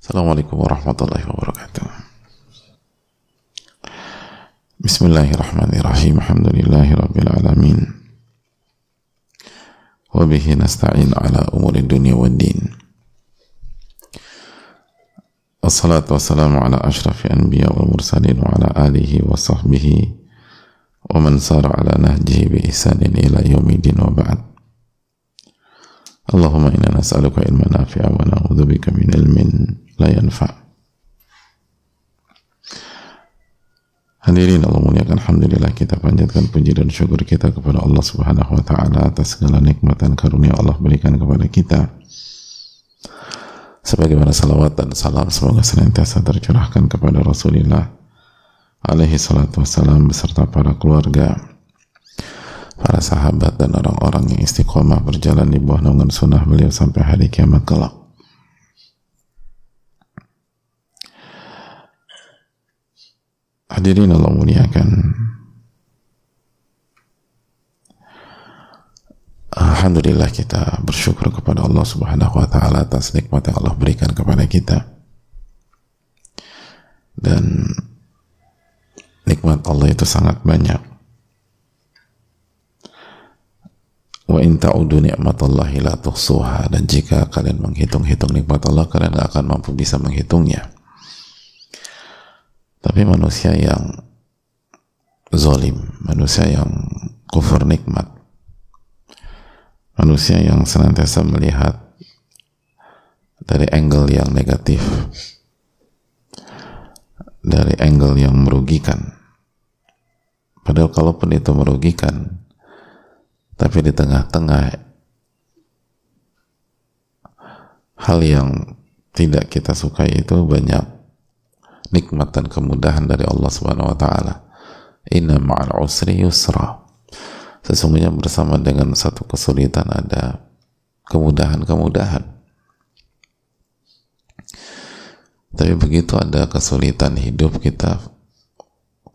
Assalamualaikum warahmatullahi wabarakatuh. Bismillahirrahmanirrahim. Alhamdulillahi rabbil alamin. Wa bihi nasta'in ala umuri dunia wa din. Assalatu wassalamu ala ashrafi anbiya wal mursalin wa ala alihi wa sahbihi wa man sara ala nahjihi bi ihsanin ila yaumidin wa ba'd. Allahumma inna nas'aluka ilman nafi'a wa na'udzubika min ilmin la yanfa. Hadirin Allah muliakan Alhamdulillah kita panjatkan puji dan syukur kita kepada Allah Subhanahu wa taala atas segala nikmat dan karunia Allah berikan kepada kita. Sebagaimana salawat dan salam semoga senantiasa tercurahkan kepada Rasulullah alaihi salatu wassalam beserta para keluarga, para sahabat dan orang-orang yang istiqomah berjalan di bawah naungan sunnah beliau sampai hari kiamat kelak. Hadirin Allah muliakan. Alhamdulillah kita bersyukur kepada Allah Subhanahu wa taala atas nikmat yang Allah berikan kepada kita. Dan nikmat Allah itu sangat banyak. Wa in ta'udu ni'matallahi la tuhsuha dan jika kalian menghitung-hitung nikmat Allah kalian tidak akan mampu bisa menghitungnya. Tapi manusia yang zolim, manusia yang kufur nikmat, manusia yang senantiasa melihat dari angle yang negatif, dari angle yang merugikan. Padahal kalaupun itu merugikan, tapi di tengah-tengah hal yang tidak kita sukai itu banyak nikmat dan kemudahan dari Allah Subhanahu wa taala. Inna ma'al usri yusra. Sesungguhnya bersama dengan satu kesulitan ada kemudahan-kemudahan. Tapi begitu ada kesulitan hidup kita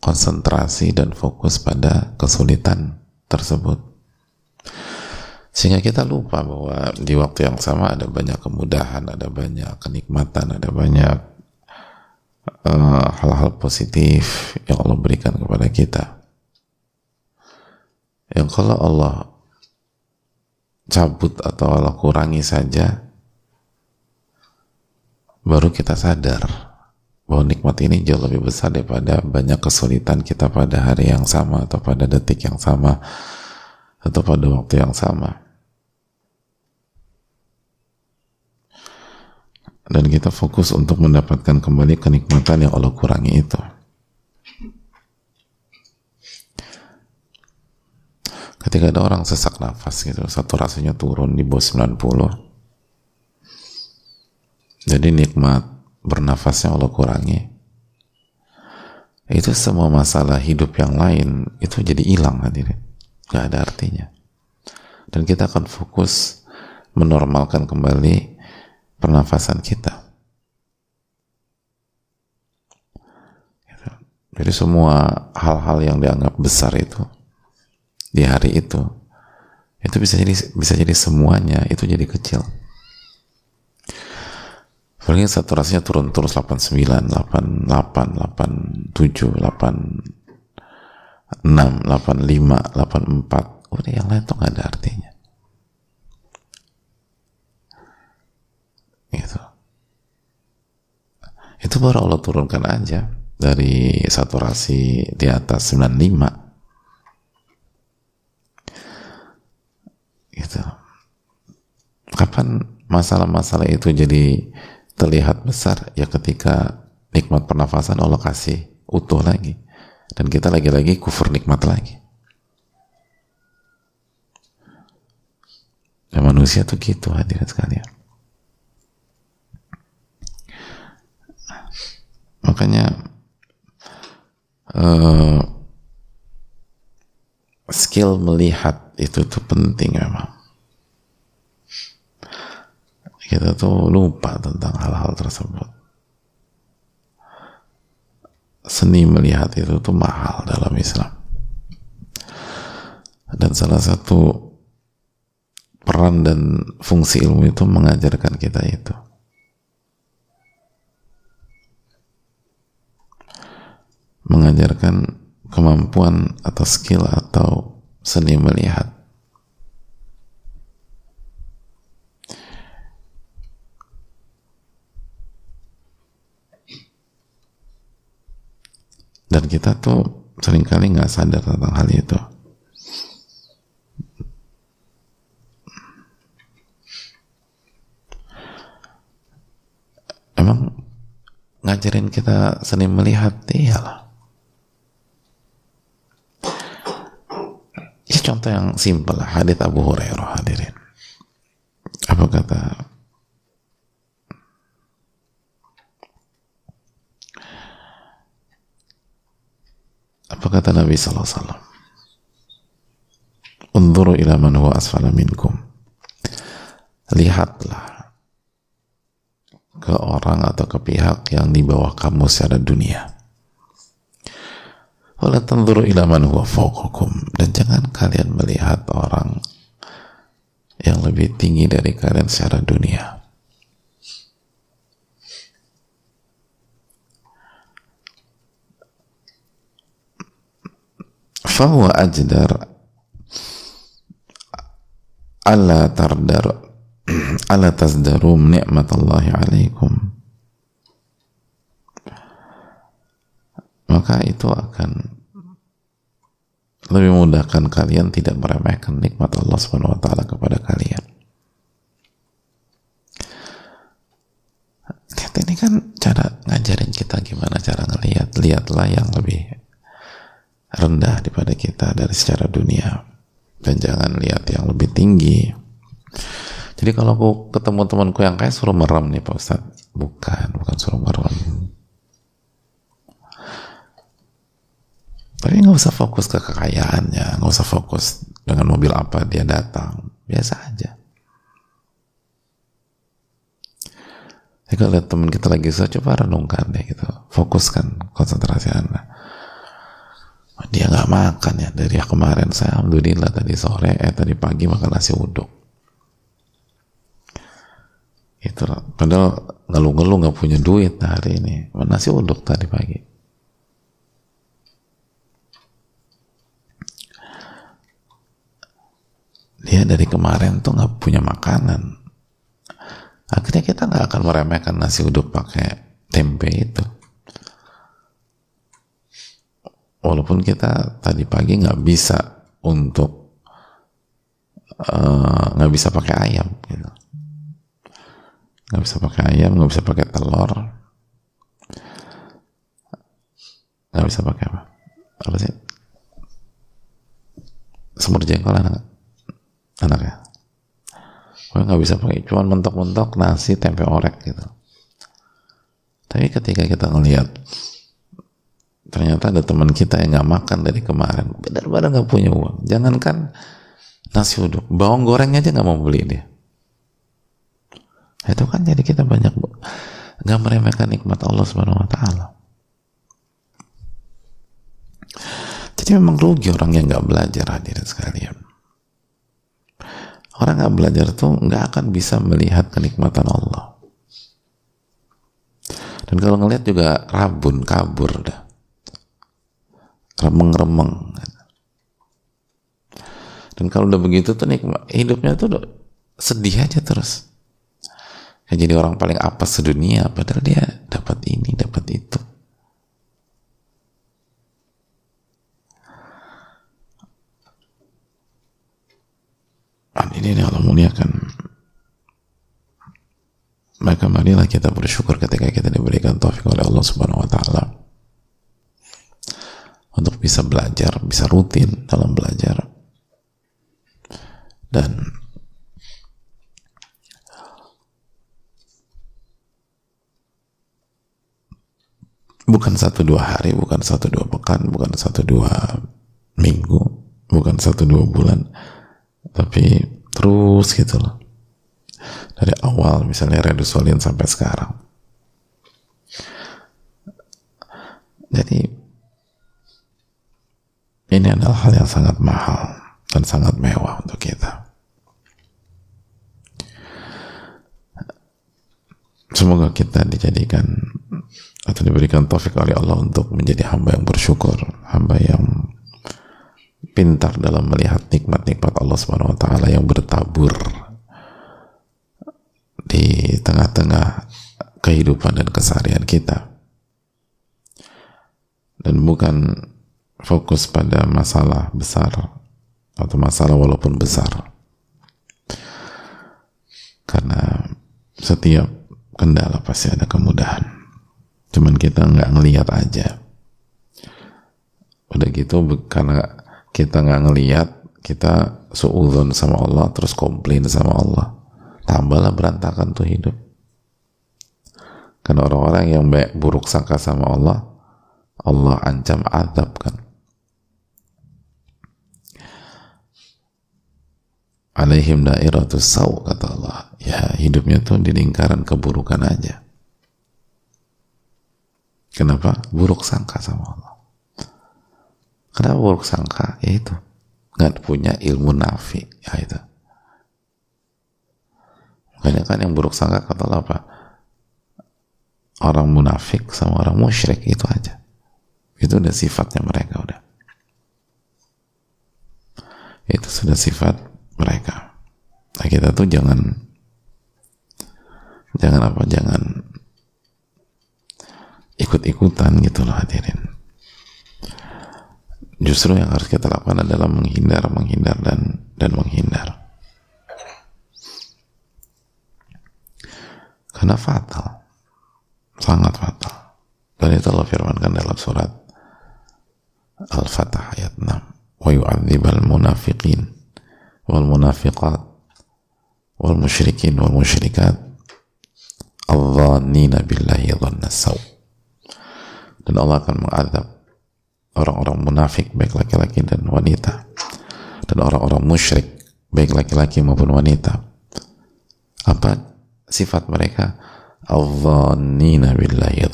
konsentrasi dan fokus pada kesulitan tersebut. Sehingga kita lupa bahwa di waktu yang sama ada banyak kemudahan, ada banyak kenikmatan, ada banyak hal-hal uh, positif yang Allah berikan kepada kita. Yang kalau Allah cabut atau Allah kurangi saja baru kita sadar bahwa nikmat ini jauh lebih besar daripada banyak kesulitan kita pada hari yang sama atau pada detik yang sama atau pada waktu yang sama dan kita fokus untuk mendapatkan kembali kenikmatan yang Allah kurangi itu. Ketika ada orang sesak nafas gitu, saturasinya turun di bawah 90. Jadi nikmat bernafasnya Allah kurangi. Itu semua masalah hidup yang lain itu jadi hilang hadirin. Gak ada artinya. Dan kita akan fokus menormalkan kembali pernafasan kita. Jadi semua hal-hal yang dianggap besar itu di hari itu itu bisa jadi bisa jadi semuanya itu jadi kecil. Paling saturasinya turun terus 89, 88, 87, 86, 85, 84. Udah yang lain tuh gak ada artinya. Gitu. Itu baru Allah turunkan aja dari saturasi di atas 95 gitu. Kapan masalah-masalah itu jadi terlihat besar ya ketika nikmat pernafasan Allah kasih utuh lagi dan kita lagi-lagi kufur nikmat lagi. Dan manusia tuh gitu hadirin sekalian. Makanya uh, skill melihat itu tuh penting memang. Kita tuh lupa tentang hal-hal tersebut. Seni melihat itu tuh mahal dalam Islam. Dan salah satu peran dan fungsi ilmu itu mengajarkan kita itu mengajarkan kemampuan atau skill atau seni melihat. Dan kita tuh sering kali nggak sadar tentang hal itu. Emang ngajarin kita seni melihat iyalah ya contoh yang simpel hadits Abu Hurairah hadirin. Apa kata? Apa kata Nabi Sallallahu Alaihi Wasallam? Unzuru ila man huwa asfala minkum. Lihatlah ke orang atau ke pihak yang di bawah kamu secara dunia. Wala tanzuru ila man huwa fawqakum dan jangan kalian melihat orang yang lebih tinggi dari kalian secara dunia. Fahuwa ajdar ala tardar ala tazdarum ni'matallahi alaikum maka itu akan lebih mudahkan kalian tidak meremehkan nikmat Allah Subhanahu wa taala kepada kalian. Lihat ini kan cara ngajarin kita gimana cara ngelihat, lihatlah yang lebih rendah daripada kita dari secara dunia dan jangan lihat yang lebih tinggi. Jadi kalau aku ketemu temanku yang kaya suruh merem nih Pak Ustadz. Bukan, bukan suruh merem. Tapi nggak usah fokus ke kekayaannya, nggak usah fokus dengan mobil apa dia datang. Biasa aja. Jadi kalau lihat teman kita lagi susah, coba renungkan deh gitu. Fokuskan konsentrasi Anda. Dia nggak makan ya dari kemarin saya alhamdulillah tadi sore eh tadi pagi makan nasi uduk itu padahal ngeluh-ngeluh nggak punya duit hari ini nasi uduk tadi pagi dia dari kemarin tuh nggak punya makanan. Akhirnya kita nggak akan meremehkan nasi uduk pakai tempe itu. Walaupun kita tadi pagi nggak bisa untuk eh, nggak uh, bisa pakai ayam gitu. Nggak bisa pakai ayam nggak bisa pakai telur. Nggak bisa pakai apa? Apa sih? Semur jengkol anak anak ya gue nggak bisa pakai cuman mentok-mentok nasi tempe orek gitu tapi ketika kita ngelihat ternyata ada teman kita yang nggak makan dari kemarin benar-benar nggak punya uang jangankan nasi uduk bawang gorengnya aja nggak mau beli dia itu kan jadi kita banyak nggak meremehkan nikmat Allah Subhanahu Wa Taala. Jadi memang rugi orang yang nggak belajar hadirin sekalian. Orang nggak belajar tuh nggak akan bisa melihat kenikmatan Allah. Dan kalau ngelihat juga rabun, kabur dah. Remeng-remeng. Dan kalau udah begitu tuh nikmat, hidupnya tuh sedih aja terus yang jadi orang paling apa sedunia padahal dia dapat ini dapat itu Ini yang Allah muliakan. Maka marilah kita bersyukur ketika kita diberikan taufik oleh Allah subhanahu wa ta'ala. Untuk bisa belajar, bisa rutin dalam belajar. Dan bukan satu dua hari, bukan satu dua pekan, bukan satu dua minggu, bukan satu dua bulan, tapi terus gitu loh. Dari awal misalnya redusolin sampai sekarang. Jadi ini adalah hal yang sangat mahal dan sangat mewah untuk kita. Semoga kita dijadikan atau diberikan taufik oleh Allah untuk menjadi hamba yang bersyukur, hamba yang pintar dalam melihat nikmat-nikmat Allah Subhanahu wa taala yang bertabur di tengah-tengah kehidupan dan keseharian kita. Dan bukan fokus pada masalah besar atau masalah walaupun besar. Karena setiap kendala pasti ada kemudahan cuman kita nggak ngelihat aja udah gitu karena kita nggak ngelihat kita suudon sama Allah terus komplain sama Allah. Tambahlah berantakan tuh hidup. Karena orang-orang yang baik buruk sangka sama Allah Allah ancam adab kan. Alaihim dairatus saw kata Allah. Ya hidupnya tuh di lingkaran keburukan aja. Kenapa? Buruk sangka sama Allah. Kenapa buruk sangka? Ya itu. Nggak punya ilmu nafi. Ya itu. Makanya kan yang buruk sangka kata apa? Orang munafik sama orang musyrik itu aja. Itu udah sifatnya mereka udah. Itu sudah sifat mereka. Nah kita tuh jangan jangan apa jangan ikut-ikutan gitu loh hadirin justru yang harus kita lakukan adalah menghindar menghindar dan dan menghindar. Karena fatal. Sangat fatal. Dan itu Allah firmankan dalam surat Al-Fatah ayat 6 wa yu'adzibal munafiqin wal munafiqat wal musyrikin wal musyrikat al-dhannina billahi dhanna saw dan Allah akan mengadab orang-orang munafik baik laki-laki dan wanita. Dan orang-orang musyrik baik laki-laki maupun wanita. Apa sifat mereka? Al-dhannina billahi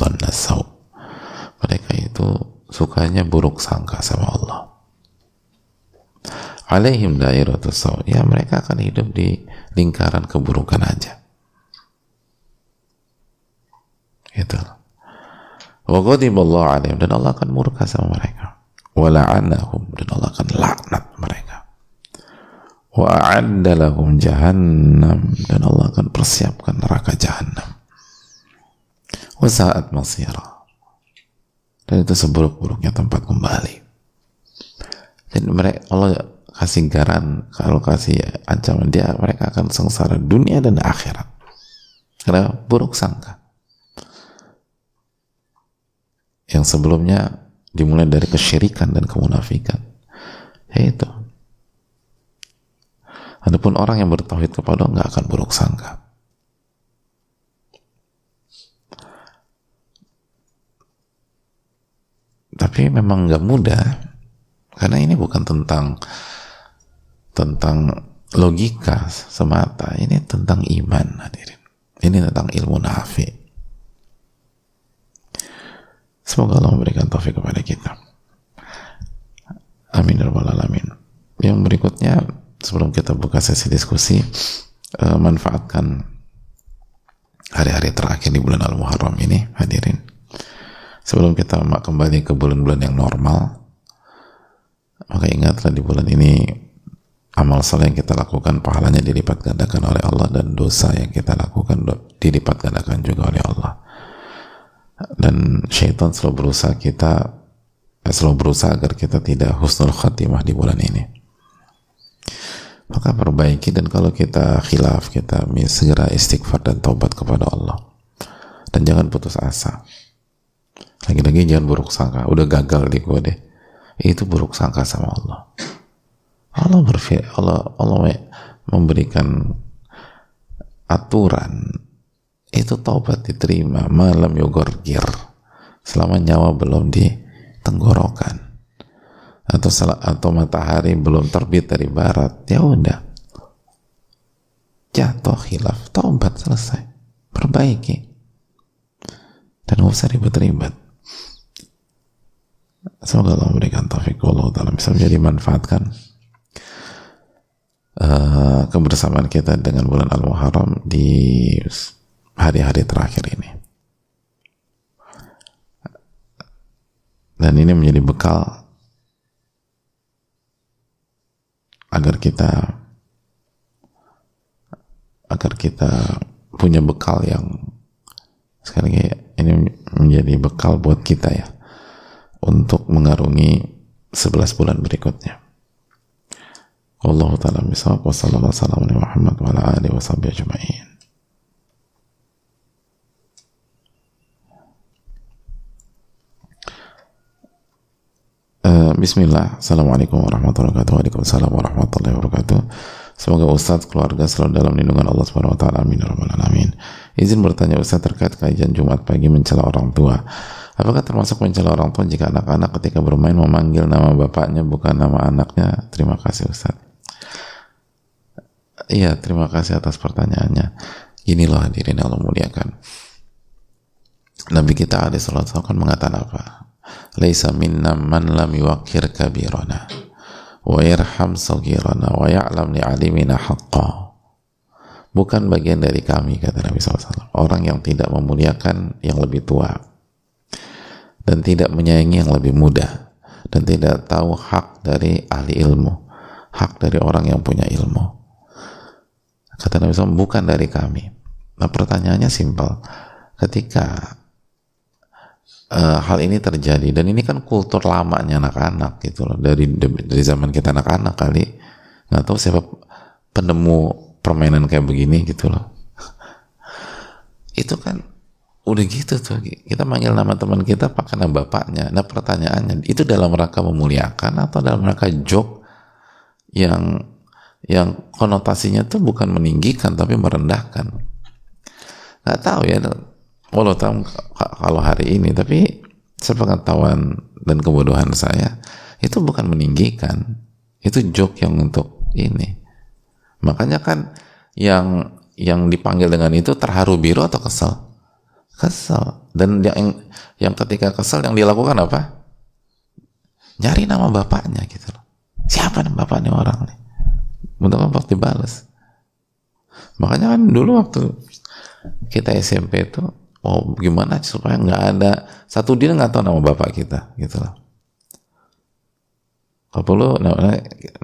mereka itu sukanya buruk sangka sama Allah. Alaihim dairatus saw ya mereka akan hidup di lingkaran keburukan aja. Itu alaihim. Dan Allah akan murka sama mereka. Wa la'anahum. Dan Allah akan laknat mereka. Wa jahannam. Dan Allah akan persiapkan neraka jahannam. Wa sa'at dan itu seburuk-buruknya tempat kembali. Dan mereka Allah kasih garan kalau kasih ancaman dia mereka akan sengsara dunia dan akhirat. Karena buruk sangka yang sebelumnya dimulai dari kesyirikan dan kemunafikan. Ya itu. Adapun orang yang bertauhid kepada Allah nggak akan buruk sangka. Tapi memang nggak mudah karena ini bukan tentang tentang logika semata. Ini tentang iman hadirin. Ini tentang ilmu nafi Semoga Allah memberikan taufik kepada kita. Amin ya rabbal alamin. Yang berikutnya sebelum kita buka sesi diskusi, uh, manfaatkan hari-hari terakhir di bulan Al-Muharram ini, hadirin. Sebelum kita kembali ke bulan-bulan yang normal, maka ingatlah di bulan ini amal saleh yang kita lakukan pahalanya dilipat gandakan oleh Allah dan dosa yang kita lakukan dilipat gandakan juga oleh Allah dan syaitan selalu berusaha kita eh, selalu berusaha agar kita tidak husnul khatimah di bulan ini. Maka perbaiki dan kalau kita khilaf kita segera istighfar dan taubat kepada Allah. Dan jangan putus asa. Lagi-lagi jangan buruk sangka. Udah gagal di deh. Itu buruk sangka sama Allah. Allah berfir Allah Allah memberikan aturan itu taubat diterima malam yogorgir selama nyawa belum di tenggorokan atau atau matahari belum terbit dari barat. Ya udah. Jatuh hilaf taubat selesai. Perbaiki. Dan usah ribet-ribet. Semoga Allah memberikan taufik Allah dalam bisa menjadi manfaatkan uh, kebersamaan kita dengan bulan Al-Muharram di hari-hari terakhir ini. dan ini menjadi bekal agar kita agar kita punya bekal yang sekali lagi ini menjadi bekal buat kita ya untuk mengarungi 11 bulan berikutnya. Allah taala misal wa sallallahu alaihi Muhammad wa ala alihi Uh, Bismillah, Assalamualaikum warahmatullahi wabarakatuh. Waalaikumsalam warahmatullahi wabarakatuh. Semoga Ustadz keluarga selalu dalam lindungan Allah Subhanahu wa taala. Amin ya alamin. Izin bertanya Ustadz terkait kajian Jumat pagi mencela orang tua. Apakah termasuk mencela orang tua jika anak-anak ketika bermain memanggil nama bapaknya bukan nama anaknya? Terima kasih Ustadz. Iya, terima kasih atas pertanyaannya. Inilah hadirin Allah muliakan. Nabi kita alaihi salatu kan mengatakan apa? Laisa minna man lam yuwakir kabirana wa yarham sagirana wa ya'lam li'alimina haqqa. Bukan bagian dari kami kata Nabi SAW. Orang yang tidak memuliakan yang lebih tua dan tidak menyayangi yang lebih muda dan tidak tahu hak dari ahli ilmu, hak dari orang yang punya ilmu. Kata Nabi SAW, bukan dari kami. Nah pertanyaannya simpel. Ketika uh, hal ini terjadi. Dan ini kan kultur lamanya anak-anak gitu loh. Dari dari zaman kita anak-anak kali. Nggak tahu siapa penemu permainan kayak begini gitu loh. Itu kan udah gitu tuh. Kita manggil nama teman kita pakai nama bapaknya. Nah pertanyaannya itu dalam rangka memuliakan atau dalam rangka joke yang yang konotasinya tuh bukan meninggikan tapi merendahkan? Nggak tahu ya Allah tahu kalau hari ini tapi sepengetahuan dan kebodohan saya itu bukan meninggikan. Itu joke yang untuk ini. Makanya kan yang yang dipanggil dengan itu terharu biru atau kesel? Kesel. Dan yang yang ketika kesel yang dilakukan apa? Nyari nama bapaknya gitu loh. Siapa nama bapaknya orang nih? Untuk apa? Dibalas makanya kan dulu waktu kita SMP itu oh gimana supaya nggak ada satu dia nggak tahu nama bapak kita gitu loh kalau perlu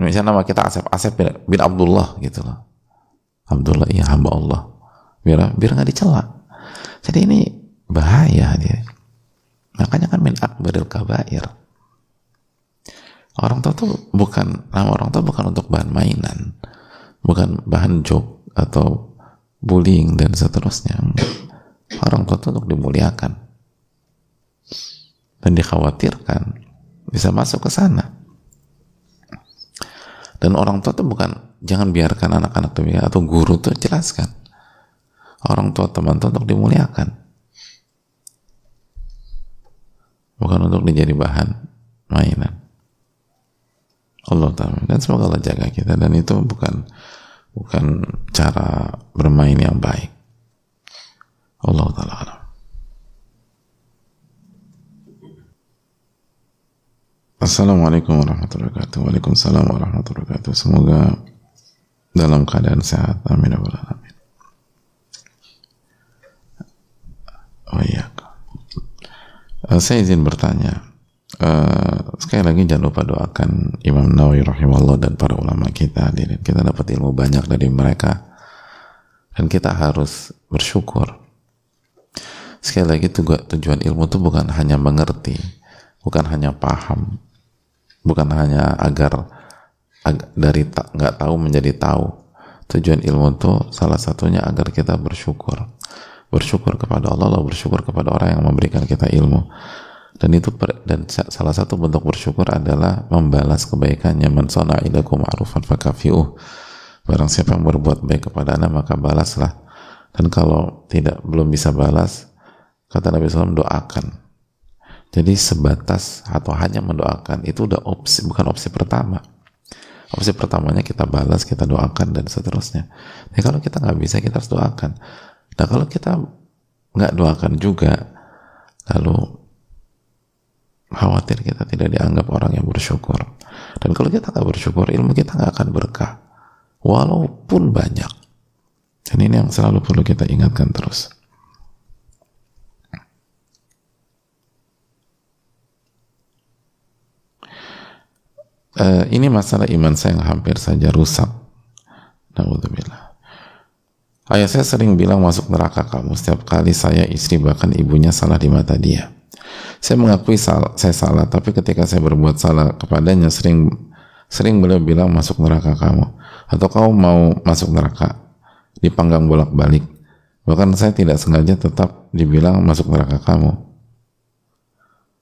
misalnya nama kita Asep Asep bin, bin Abdullah gitu loh Abdullah iya hamba Allah. Biar biar nggak dicela. Jadi ini bahaya dia. Makanya kan min akbaril kabair. Orang tua tuh bukan nama orang tua bukan untuk bahan mainan. Bukan bahan joke atau bullying dan seterusnya orang tua itu untuk dimuliakan. Dan dikhawatirkan bisa masuk ke sana. Dan orang tua itu bukan jangan biarkan anak-anak demikian atau guru tuh jelaskan. Orang tua teman tuh untuk dimuliakan. Bukan untuk menjadi bahan mainan. Allah taala dan semoga Allah jaga kita. Dan itu bukan bukan cara bermain yang baik Allah taala Assalamualaikum warahmatullahi wabarakatuh. Waalaikumsalam warahmatullahi wabarakatuh. Semoga dalam keadaan sehat. Amin ya Alamin. Oh iya. Uh, Saya izin bertanya. Uh, sekali lagi jangan lupa doakan Imam Nawawi rahimahullah dan para ulama kita. Kita dapat ilmu banyak dari mereka. Dan kita harus bersyukur. Sekali lagi tujuan ilmu itu bukan hanya mengerti, bukan hanya paham, bukan hanya agar ag dari nggak tahu menjadi tahu. Tujuan ilmu itu salah satunya agar kita bersyukur, bersyukur kepada Allah, bersyukur kepada orang yang memberikan kita ilmu. Dan itu dan salah satu bentuk bersyukur adalah membalas kebaikannya. Sana ilakum ma'rufan fakafi'uh. Barang siapa yang berbuat baik kepada anda maka balaslah. Dan kalau tidak belum bisa balas kata Nabi SAW doakan. Jadi sebatas atau hanya mendoakan itu udah opsi bukan opsi pertama. Opsi pertamanya kita balas kita doakan dan seterusnya. Ya kalau kita nggak bisa kita harus doakan. Nah kalau kita nggak doakan juga lalu khawatir kita tidak dianggap orang yang bersyukur. Dan kalau kita nggak bersyukur ilmu kita nggak akan berkah. Walaupun banyak. Dan ini yang selalu perlu kita ingatkan terus uh, ini masalah iman saya yang hampir saja rusak. Naudzubillah. Ayah saya sering bilang masuk neraka kamu setiap kali saya, istri, bahkan ibunya salah di mata dia. Saya mengakui salah, saya salah, tapi ketika saya berbuat salah kepadanya sering sering beliau bilang masuk neraka kamu. Atau kamu mau masuk neraka, dipanggang bolak-balik. Bahkan saya tidak sengaja tetap dibilang masuk neraka kamu.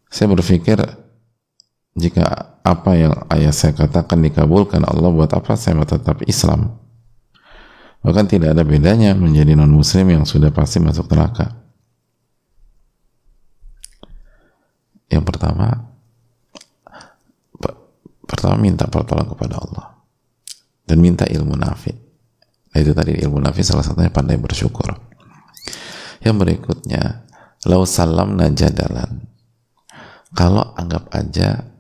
Saya berpikir jika apa yang ayah saya katakan dikabulkan Allah buat apa saya tetap Islam Bahkan tidak ada bedanya menjadi non-muslim yang sudah pasti masuk neraka. Yang pertama, pertama minta pertolongan kepada Allah dan minta ilmu nafi. Nah, itu tadi ilmu nafi salah satunya pandai bersyukur. Yang berikutnya, lau salam najadalan. Kalau anggap aja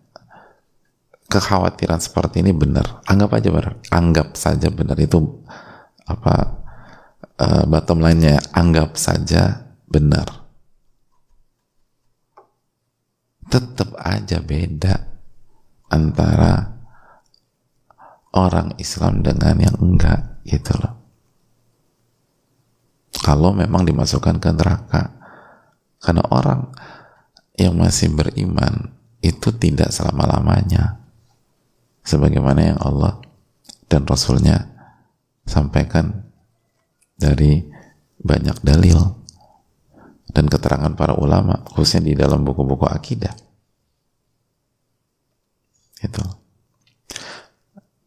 kekhawatiran seperti ini benar, anggap aja benar, anggap saja benar. Itu apa uh, bottom line-nya anggap saja benar. Tetap aja beda antara orang Islam dengan yang enggak gitu loh. Kalau memang dimasukkan ke neraka. Karena orang yang masih beriman itu tidak selama-lamanya sebagaimana yang Allah dan Rasulnya sampaikan dari banyak dalil dan keterangan para ulama khususnya di dalam buku-buku akidah. Itu.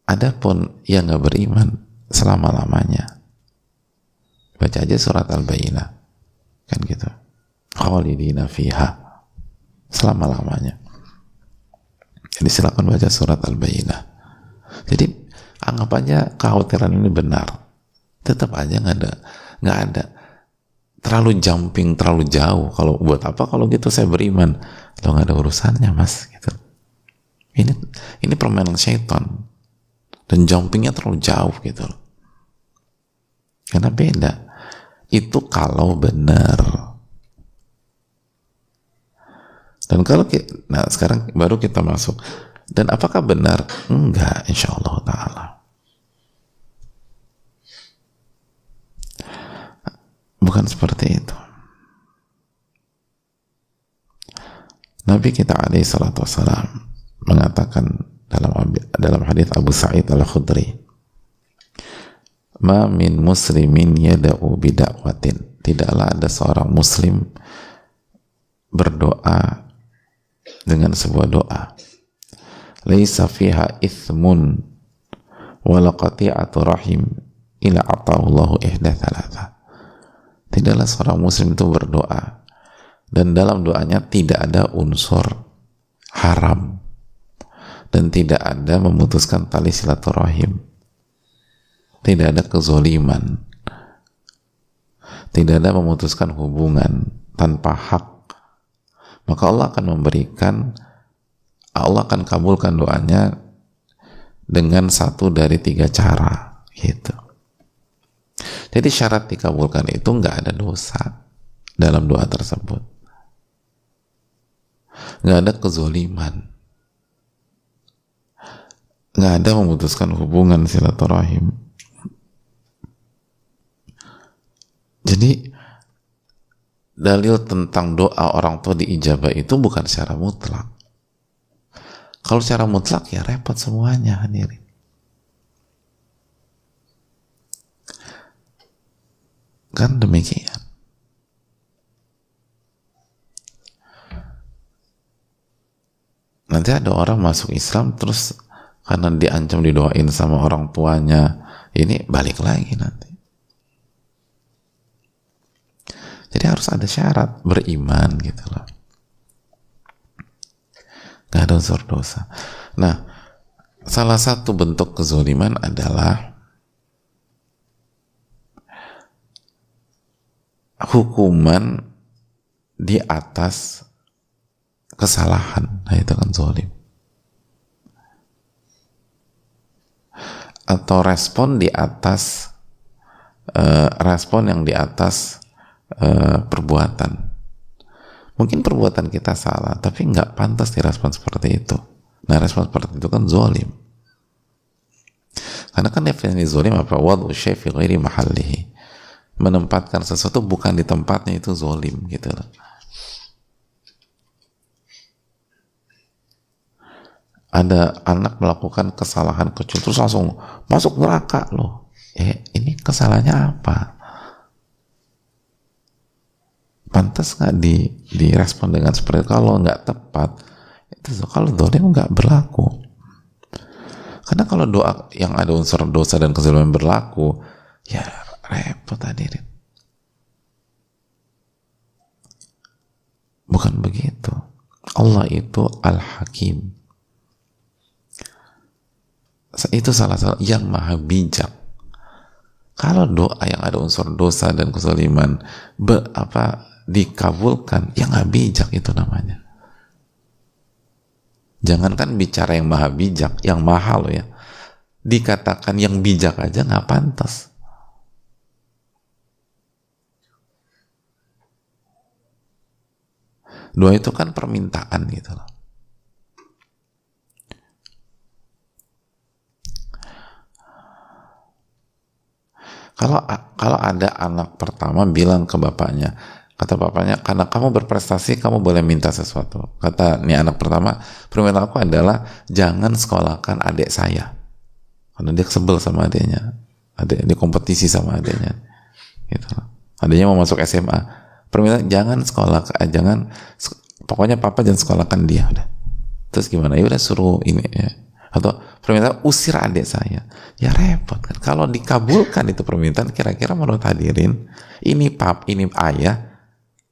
Adapun yang nggak beriman selama-lamanya baca aja surat al-bayyinah kan gitu. Khalidina fiha. Selama-lamanya jadi silakan baca surat al-bayyinah. Jadi anggap aja kekhawatiran ini benar. Tetap aja nggak ada nggak ada. Terlalu jumping terlalu jauh. Kalau buat apa kalau gitu saya beriman? Lo nggak ada urusannya mas gitu. Ini ini permainan syaitan. Dan jumpingnya terlalu jauh gitu. Karena beda. Itu kalau benar dan kalau kita, nah sekarang baru kita masuk dan apakah benar? Enggak, insya Allah Ta'ala. Bukan seperti itu. Nabi kita alaihi salatu mengatakan dalam dalam hadis Abu Sa'id al-Khudri ma min muslimin yada'u bidakwatin tidaklah ada seorang muslim berdoa dengan sebuah doa. Laisa fiha ithmun wala qati'atu rahim ila ata'allahu ihda thalatha. Tidaklah seorang muslim itu berdoa dan dalam doanya tidak ada unsur haram dan tidak ada memutuskan tali silaturahim. Tidak ada kezoliman. Tidak ada memutuskan hubungan tanpa hak maka Allah akan memberikan Allah akan kabulkan doanya dengan satu dari tiga cara gitu. Jadi syarat dikabulkan itu nggak ada dosa dalam doa tersebut. Nggak ada kezoliman. Nggak ada memutuskan hubungan silaturahim. Jadi dalil tentang doa orang tua diijabah itu bukan secara mutlak kalau secara mutlak ya repot semuanya hadirin. Kan demikian. Nanti ada orang masuk Islam terus karena diancam didoain sama orang tuanya ini balik lagi nanti. Jadi harus ada syarat beriman gitu loh. Gak ada unsur dosa. Nah, salah satu bentuk kezoliman adalah hukuman di atas kesalahan. Nah, itu kan zolim. Atau respon di atas uh, respon yang di atas uh, perbuatan Mungkin perbuatan kita salah, tapi nggak pantas direspon seperti itu. Nah respon seperti itu kan zolim. Karena kan definisi zolim apa? Wadu fi ghairi mahallihi. Menempatkan sesuatu bukan di tempatnya itu zolim gitu loh. Ada anak melakukan kesalahan kecil terus langsung masuk neraka loh. Eh ini kesalahannya apa? Pantas nggak di direspon dengan seperti itu? Kalau nggak tepat, itu kalau dolim nggak berlaku. Karena kalau doa yang ada unsur dosa dan kezaliman berlaku, ya repot hadirin. Bukan begitu. Allah itu Al-Hakim. Itu salah satu yang maha bijak. Kalau doa yang ada unsur dosa dan kezaliman be, apa dikabulkan, yang nggak bijak itu namanya. Jangankan bicara yang maha bijak, yang mahal ya. Dikatakan yang bijak aja nggak pantas. Doa itu kan permintaan gitu loh. Kalau kalau ada anak pertama bilang ke bapaknya, Kata bapaknya, karena kamu berprestasi, kamu boleh minta sesuatu. Kata nih anak pertama, permintaan aku adalah jangan sekolahkan adik saya. Karena dia sebel sama adiknya. Adik, dia kompetisi sama adiknya. Gitu. Adiknya mau masuk SMA. Permintaan jangan sekolah, eh, jangan, pokoknya papa jangan sekolahkan dia. Udah. Terus gimana? Ya udah suruh ini ya. Atau permintaan usir adik saya. Ya repot kan. Kalau dikabulkan itu permintaan, kira-kira menurut hadirin, ini pap, ini ayah,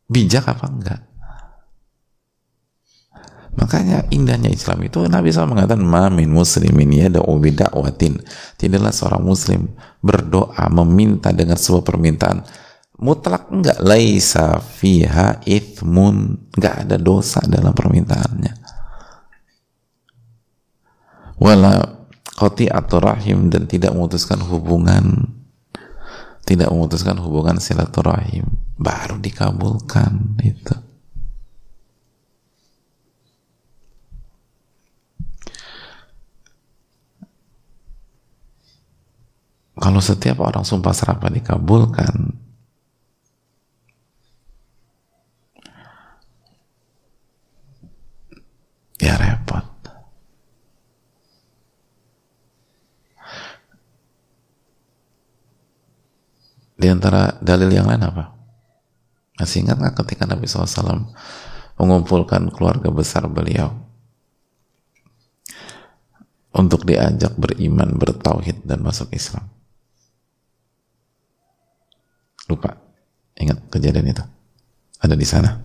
bijak apa enggak? Makanya indahnya Islam itu Nabi SAW mengatakan mamin muslimin yada'u bida'watin. Tidaklah seorang muslim berdoa meminta dengan sebuah permintaan. Mutlak enggak? Laisa fiha ithmun. Enggak ada dosa dalam permintaannya. Wala atau rahim dan tidak memutuskan hubungan tidak memutuskan hubungan silaturahim baru dikabulkan itu kalau setiap orang sumpah serapah dikabulkan ya repot Di antara dalil yang lain apa? Masih ingat nggak ketika Nabi SAW mengumpulkan keluarga besar beliau untuk diajak beriman, bertauhid dan masuk Islam? Lupa, ingat kejadian itu? Ada di sana?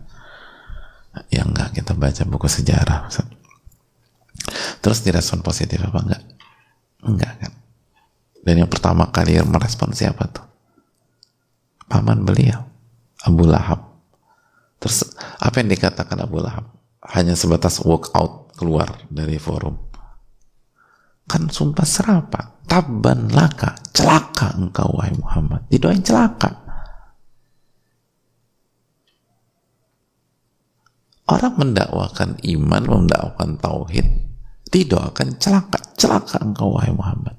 Ya enggak, kita baca buku sejarah. Terus direspon positif apa enggak? Enggak kan? Dan yang pertama kali merespon siapa tuh? Paman beliau Abu Lahab. Terus apa yang dikatakan Abu Lahab? Hanya sebatas walk out keluar dari forum. Kan sumpah serapa. Taban laka celaka engkau wahai Muhammad. Didoain celaka. Orang mendakwakan iman mendakwakan tauhid didoakan celaka celaka engkau wahai Muhammad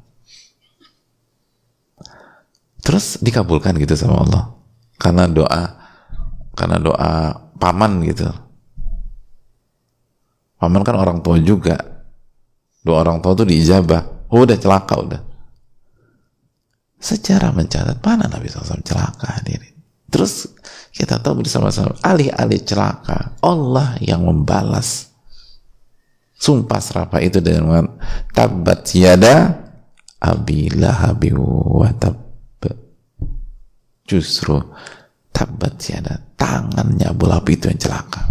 terus dikabulkan gitu sama Allah. Karena doa karena doa paman gitu. Paman kan orang tua juga. Doa orang tua tuh diijabah. Oh, udah celaka udah. Secara mencatat mana Nabi SAW celaka hadirin? Terus kita tahu bersama-sama alih-alih celaka Allah yang membalas. Sumpah serapa itu dengan tabat yada abi lahabi wa tab justru tabat siada tangannya Abu Lahab itu yang celaka.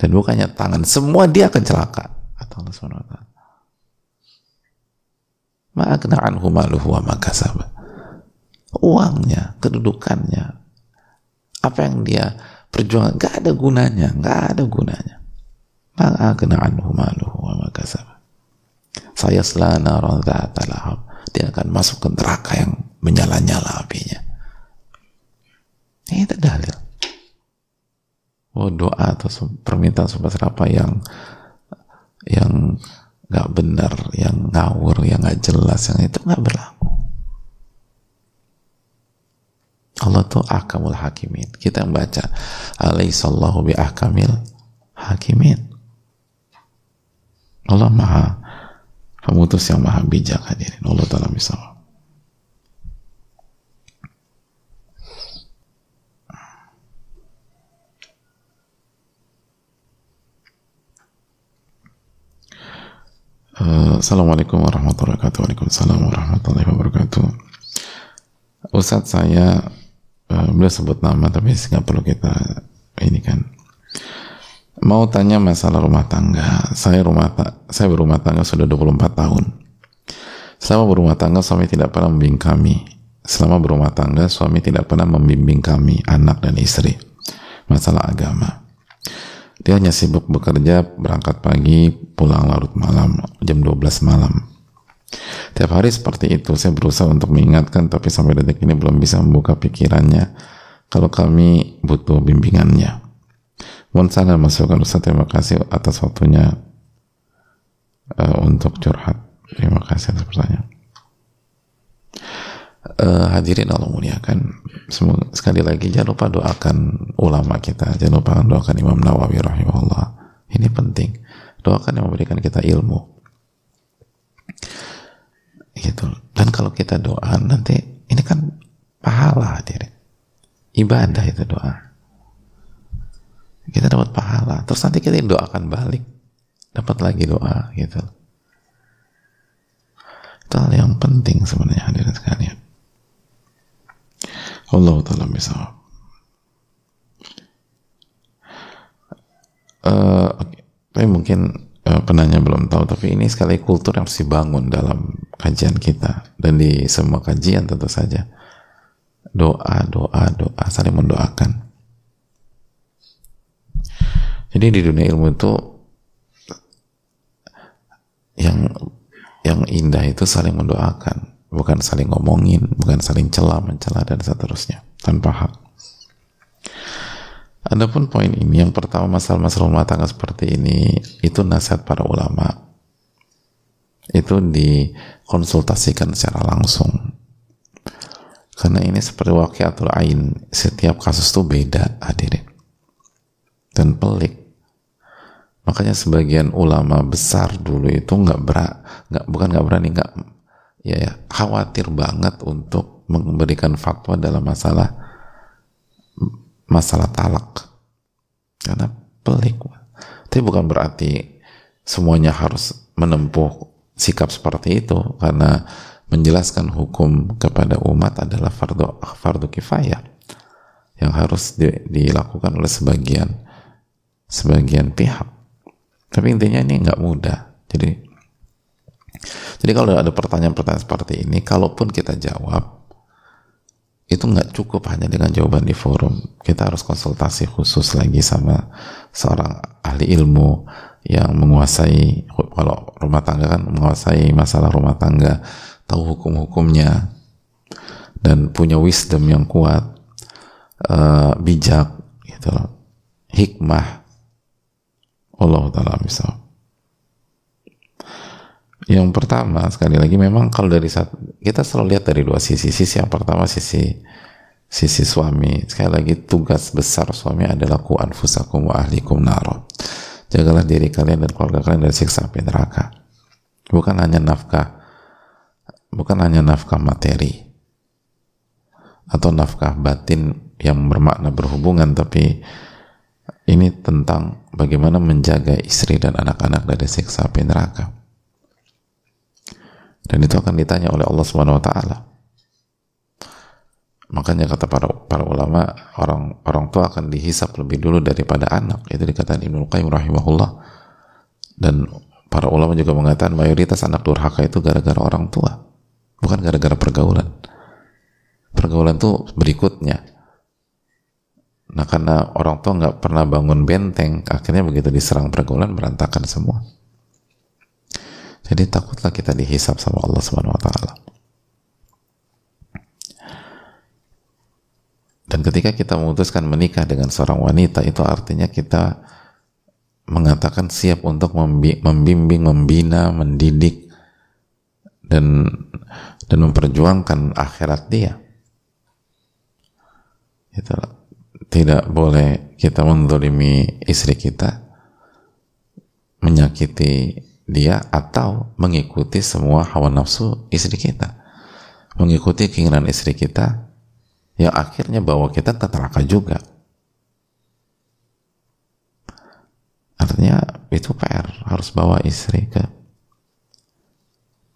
Dan bukannya tangan semua dia akan celaka. Kata Allah SWT ma'akna anhu maluhu wa makasab uangnya, kedudukannya apa yang dia perjuangan gak ada gunanya gak ada gunanya. Ma'akna anhu maluhu wa makasab saya selana dia akan masuk ke neraka yang menyala-nyala apinya. Ini dalil. Oh doa atau permintaan sumpah serapa yang yang nggak benar, yang ngawur, yang nggak jelas, yang itu nggak berlaku. Allah tuh akamul hakimin. Kita yang baca alaihissallahu bi ahkamil hakimin. Allah maha pemutus yang maha bijak hadirin. Allah Ta'ala bisa. Uh, Assalamualaikum warahmatullahi wabarakatuh. Waalaikumsalam warahmatullahi wabarakatuh. Ustadz saya uh, sebut nama tapi nggak perlu kita ini kan. Mau tanya masalah rumah tangga. Saya rumah ta saya berumah tangga sudah 24 tahun. Selama berumah tangga suami tidak pernah membimbing kami. Selama berumah tangga suami tidak pernah membimbing kami anak dan istri. Masalah agama dia hanya sibuk bekerja berangkat pagi pulang larut malam jam 12 malam Tiap hari seperti itu, saya berusaha untuk mengingatkan, tapi sampai detik ini belum bisa membuka pikirannya kalau kami butuh bimbingannya. Mohon saran masukan Ustaz, terima kasih atas waktunya uh, untuk curhat. Terima kasih atas pertanyaan. Uh, hadirin Allah muliakan. Semoga, sekali lagi jangan lupa doakan ulama kita. Jangan lupa doakan Imam Nawawi rahimahullah. Ini penting. Doakan yang memberikan kita ilmu. Gitu. Dan kalau kita doa nanti ini kan pahala hadirin. Ibadah itu doa. Kita dapat pahala. Terus nanti kita doakan balik. Dapat lagi doa gitu. Itu hal yang penting sebenarnya hadirin sekalian Allah taala bisa uh, okay. tapi mungkin uh, penanya belum tahu tapi ini sekali kultur yang harus dibangun dalam kajian kita. Dan di semua kajian tentu saja doa doa doa saling mendoakan. Jadi di dunia ilmu itu yang yang indah itu saling mendoakan bukan saling ngomongin bukan saling celah mencela dan seterusnya. Tanpa hak. Adapun poin ini yang pertama masalah-masalah rumah tangga seperti ini itu nasihat para ulama. Itu dikonsultasikan secara langsung. Karena ini seperti wakiatul ain setiap kasus itu beda hadirin. Dan pelik. Makanya sebagian ulama besar dulu itu nggak berak nggak bukan nggak berani nggak ya, ya. Khawatir banget untuk memberikan fatwa dalam masalah masalah talak. Karena pelik tapi bukan berarti semuanya harus menempuh sikap seperti itu. Karena menjelaskan hukum kepada umat adalah fardu fardu kifayah yang harus di, dilakukan oleh sebagian sebagian pihak. Tapi intinya ini nggak mudah. Jadi jadi kalau ada pertanyaan-pertanyaan seperti ini kalaupun kita jawab itu nggak cukup hanya dengan jawaban di forum. Kita harus konsultasi khusus lagi sama seorang ahli ilmu yang menguasai kalau rumah tangga kan menguasai masalah rumah tangga tahu hukum-hukumnya dan punya wisdom yang kuat uh, bijak gitu hikmah. Allah taala misal yang pertama sekali lagi memang kalau dari saat kita selalu lihat dari dua sisi. Sisi yang pertama sisi sisi suami. Sekali lagi tugas besar suami adalah ku anfusakum wa ahlikum naro. Jagalah diri kalian dan keluarga kalian dari siksa api neraka. Bukan hanya nafkah bukan hanya nafkah materi atau nafkah batin yang bermakna berhubungan tapi ini tentang bagaimana menjaga istri dan anak-anak dari siksa api neraka dan itu akan ditanya oleh Allah Subhanahu wa taala. Makanya kata para para ulama orang orang tua akan dihisap lebih dulu daripada anak. Itu dikatakan Ibnu Qayyim rahimahullah. Dan para ulama juga mengatakan mayoritas anak durhaka itu gara-gara orang tua, bukan gara-gara pergaulan. Pergaulan itu berikutnya. Nah karena orang tua nggak pernah bangun benteng, akhirnya begitu diserang pergaulan berantakan semua. Jadi takutlah kita dihisap sama Allah Subhanahu wa taala. Dan ketika kita memutuskan menikah dengan seorang wanita itu artinya kita mengatakan siap untuk membimbing, membina, mendidik dan dan memperjuangkan akhirat dia. Itu tidak boleh kita mendolimi istri kita, menyakiti dia atau mengikuti semua hawa nafsu istri kita, mengikuti keinginan istri kita yang akhirnya bawa kita ke neraka juga. Artinya itu PR harus bawa istri ke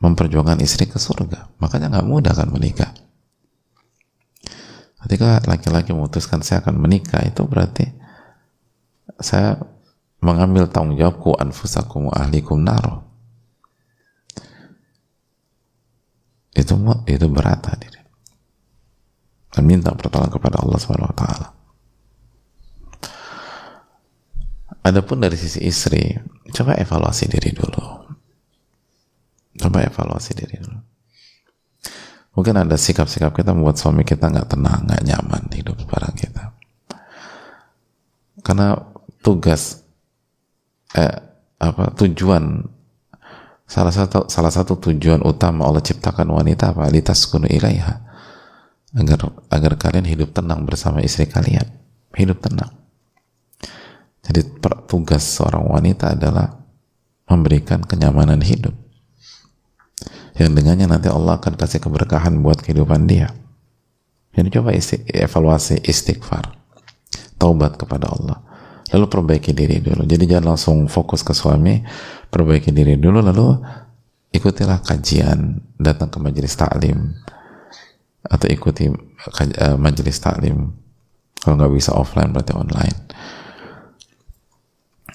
memperjuangkan istri ke surga. Makanya nggak mudah kan menikah. Ketika laki-laki memutuskan saya akan menikah itu berarti saya mengambil tanggung jawabku anfusakum ahlikum naro. Itu itu berat hadir. Dan minta pertolongan kepada Allah Subhanahu wa taala. Adapun dari sisi istri, coba evaluasi diri dulu. Coba evaluasi diri dulu. Mungkin ada sikap-sikap kita membuat suami kita nggak tenang, nggak nyaman hidup bareng kita. Karena tugas, eh, apa tujuan salah satu salah satu tujuan utama Allah ciptakan wanita apa litas kunu ilaiha agar agar kalian hidup tenang bersama istri kalian hidup tenang jadi tugas seorang wanita adalah memberikan kenyamanan hidup. Yang dengannya nanti Allah akan kasih keberkahan buat kehidupan dia. Jadi coba isti evaluasi istighfar. Taubat kepada Allah. Lalu perbaiki diri dulu. Jadi jangan langsung fokus ke suami, perbaiki diri dulu lalu ikutilah kajian, datang ke majelis taklim atau ikuti uh, majelis taklim. Kalau nggak bisa offline berarti online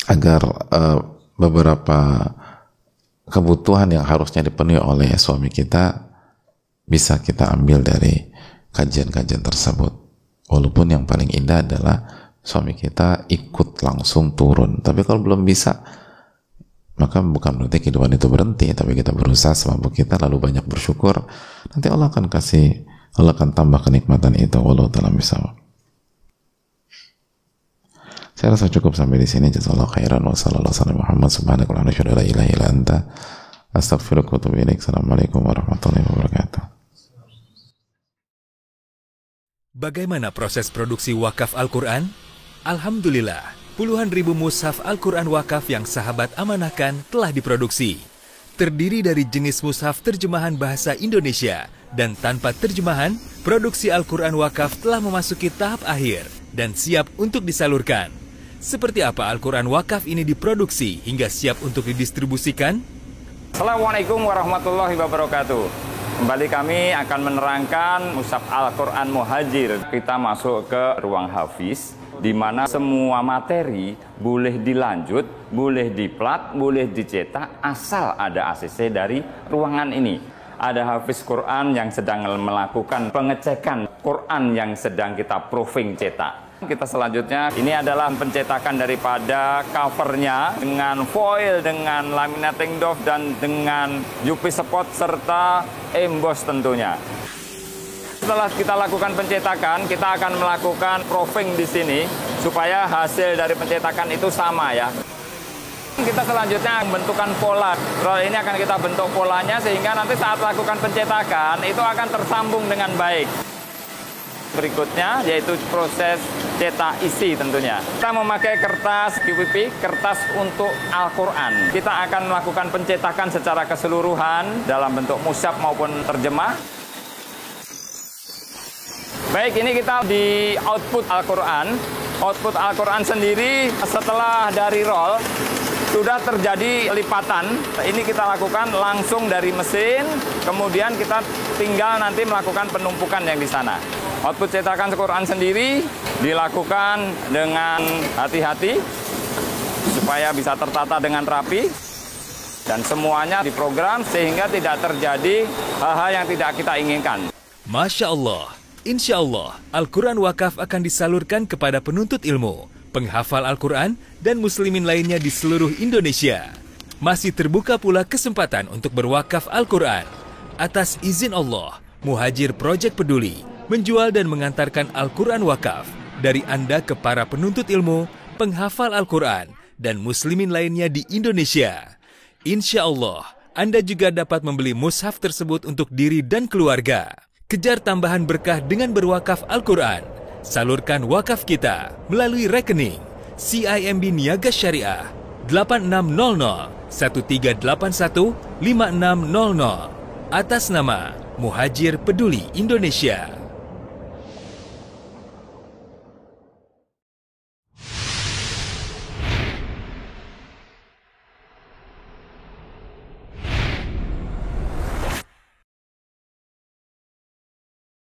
agar uh, beberapa kebutuhan yang harusnya dipenuhi oleh suami kita bisa kita ambil dari kajian-kajian tersebut. Walaupun yang paling indah adalah suami kita ikut langsung turun. Tapi kalau belum bisa, maka bukan berarti kehidupan itu berhenti, tapi kita berusaha semampu kita lalu banyak bersyukur. Nanti Allah akan kasih, Allah akan tambah kenikmatan itu. Walau dalam bisa. Saya rasa cukup sampai di sini. Jazakallahu khairan wa sallallahu Muhammad wa la. Assalamualaikum warahmatullahi wabarakatuh. Bagaimana proses produksi wakaf Al-Quran? Alhamdulillah, puluhan ribu mushaf Al-Quran wakaf yang sahabat amanahkan telah diproduksi. Terdiri dari jenis mushaf terjemahan bahasa Indonesia dan tanpa terjemahan, produksi Al-Quran wakaf telah memasuki tahap akhir dan siap untuk disalurkan. Seperti apa Al-Quran Wakaf ini diproduksi hingga siap untuk didistribusikan? Assalamualaikum warahmatullahi wabarakatuh. Kembali kami akan menerangkan Musab Al-Quran Muhajir. Kita masuk ke ruang Hafiz, di mana semua materi boleh dilanjut, boleh diplat, boleh dicetak, asal ada ACC dari ruangan ini. Ada Hafiz Quran yang sedang melakukan pengecekan Quran yang sedang kita proving cetak kita selanjutnya, ini adalah pencetakan daripada covernya dengan foil, dengan laminating doff, dan dengan UV spot serta emboss tentunya. Setelah kita lakukan pencetakan, kita akan melakukan proofing di sini supaya hasil dari pencetakan itu sama ya. Kita selanjutnya membentukkan pola. Roll ini akan kita bentuk polanya sehingga nanti saat lakukan pencetakan itu akan tersambung dengan baik berikutnya yaitu proses cetak isi tentunya. Kita memakai kertas QPP, kertas untuk Al-Quran. Kita akan melakukan pencetakan secara keseluruhan dalam bentuk musyab maupun terjemah. Baik, ini kita di output Al-Quran. Output Al-Quran sendiri setelah dari roll sudah terjadi lipatan. Ini kita lakukan langsung dari mesin, kemudian kita tinggal nanti melakukan penumpukan yang di sana. Output cetakan Quran sendiri dilakukan dengan hati-hati supaya bisa tertata dengan rapi dan semuanya diprogram sehingga tidak terjadi hal-hal yang tidak kita inginkan. Masya Allah, Insya Allah, Al-Quran Wakaf akan disalurkan kepada penuntut ilmu, penghafal Al-Quran, dan muslimin lainnya di seluruh Indonesia. Masih terbuka pula kesempatan untuk berwakaf Al-Quran. Atas izin Allah, Muhajir Project Peduli menjual dan mengantarkan Al-Quran wakaf dari Anda ke para penuntut ilmu, penghafal Al-Quran, dan muslimin lainnya di Indonesia. Insya Allah, Anda juga dapat membeli mushaf tersebut untuk diri dan keluarga. Kejar tambahan berkah dengan berwakaf Al-Quran. Salurkan wakaf kita melalui rekening CIMB Niaga Syariah 8600 1381 5600 atas nama Muhajir Peduli Indonesia.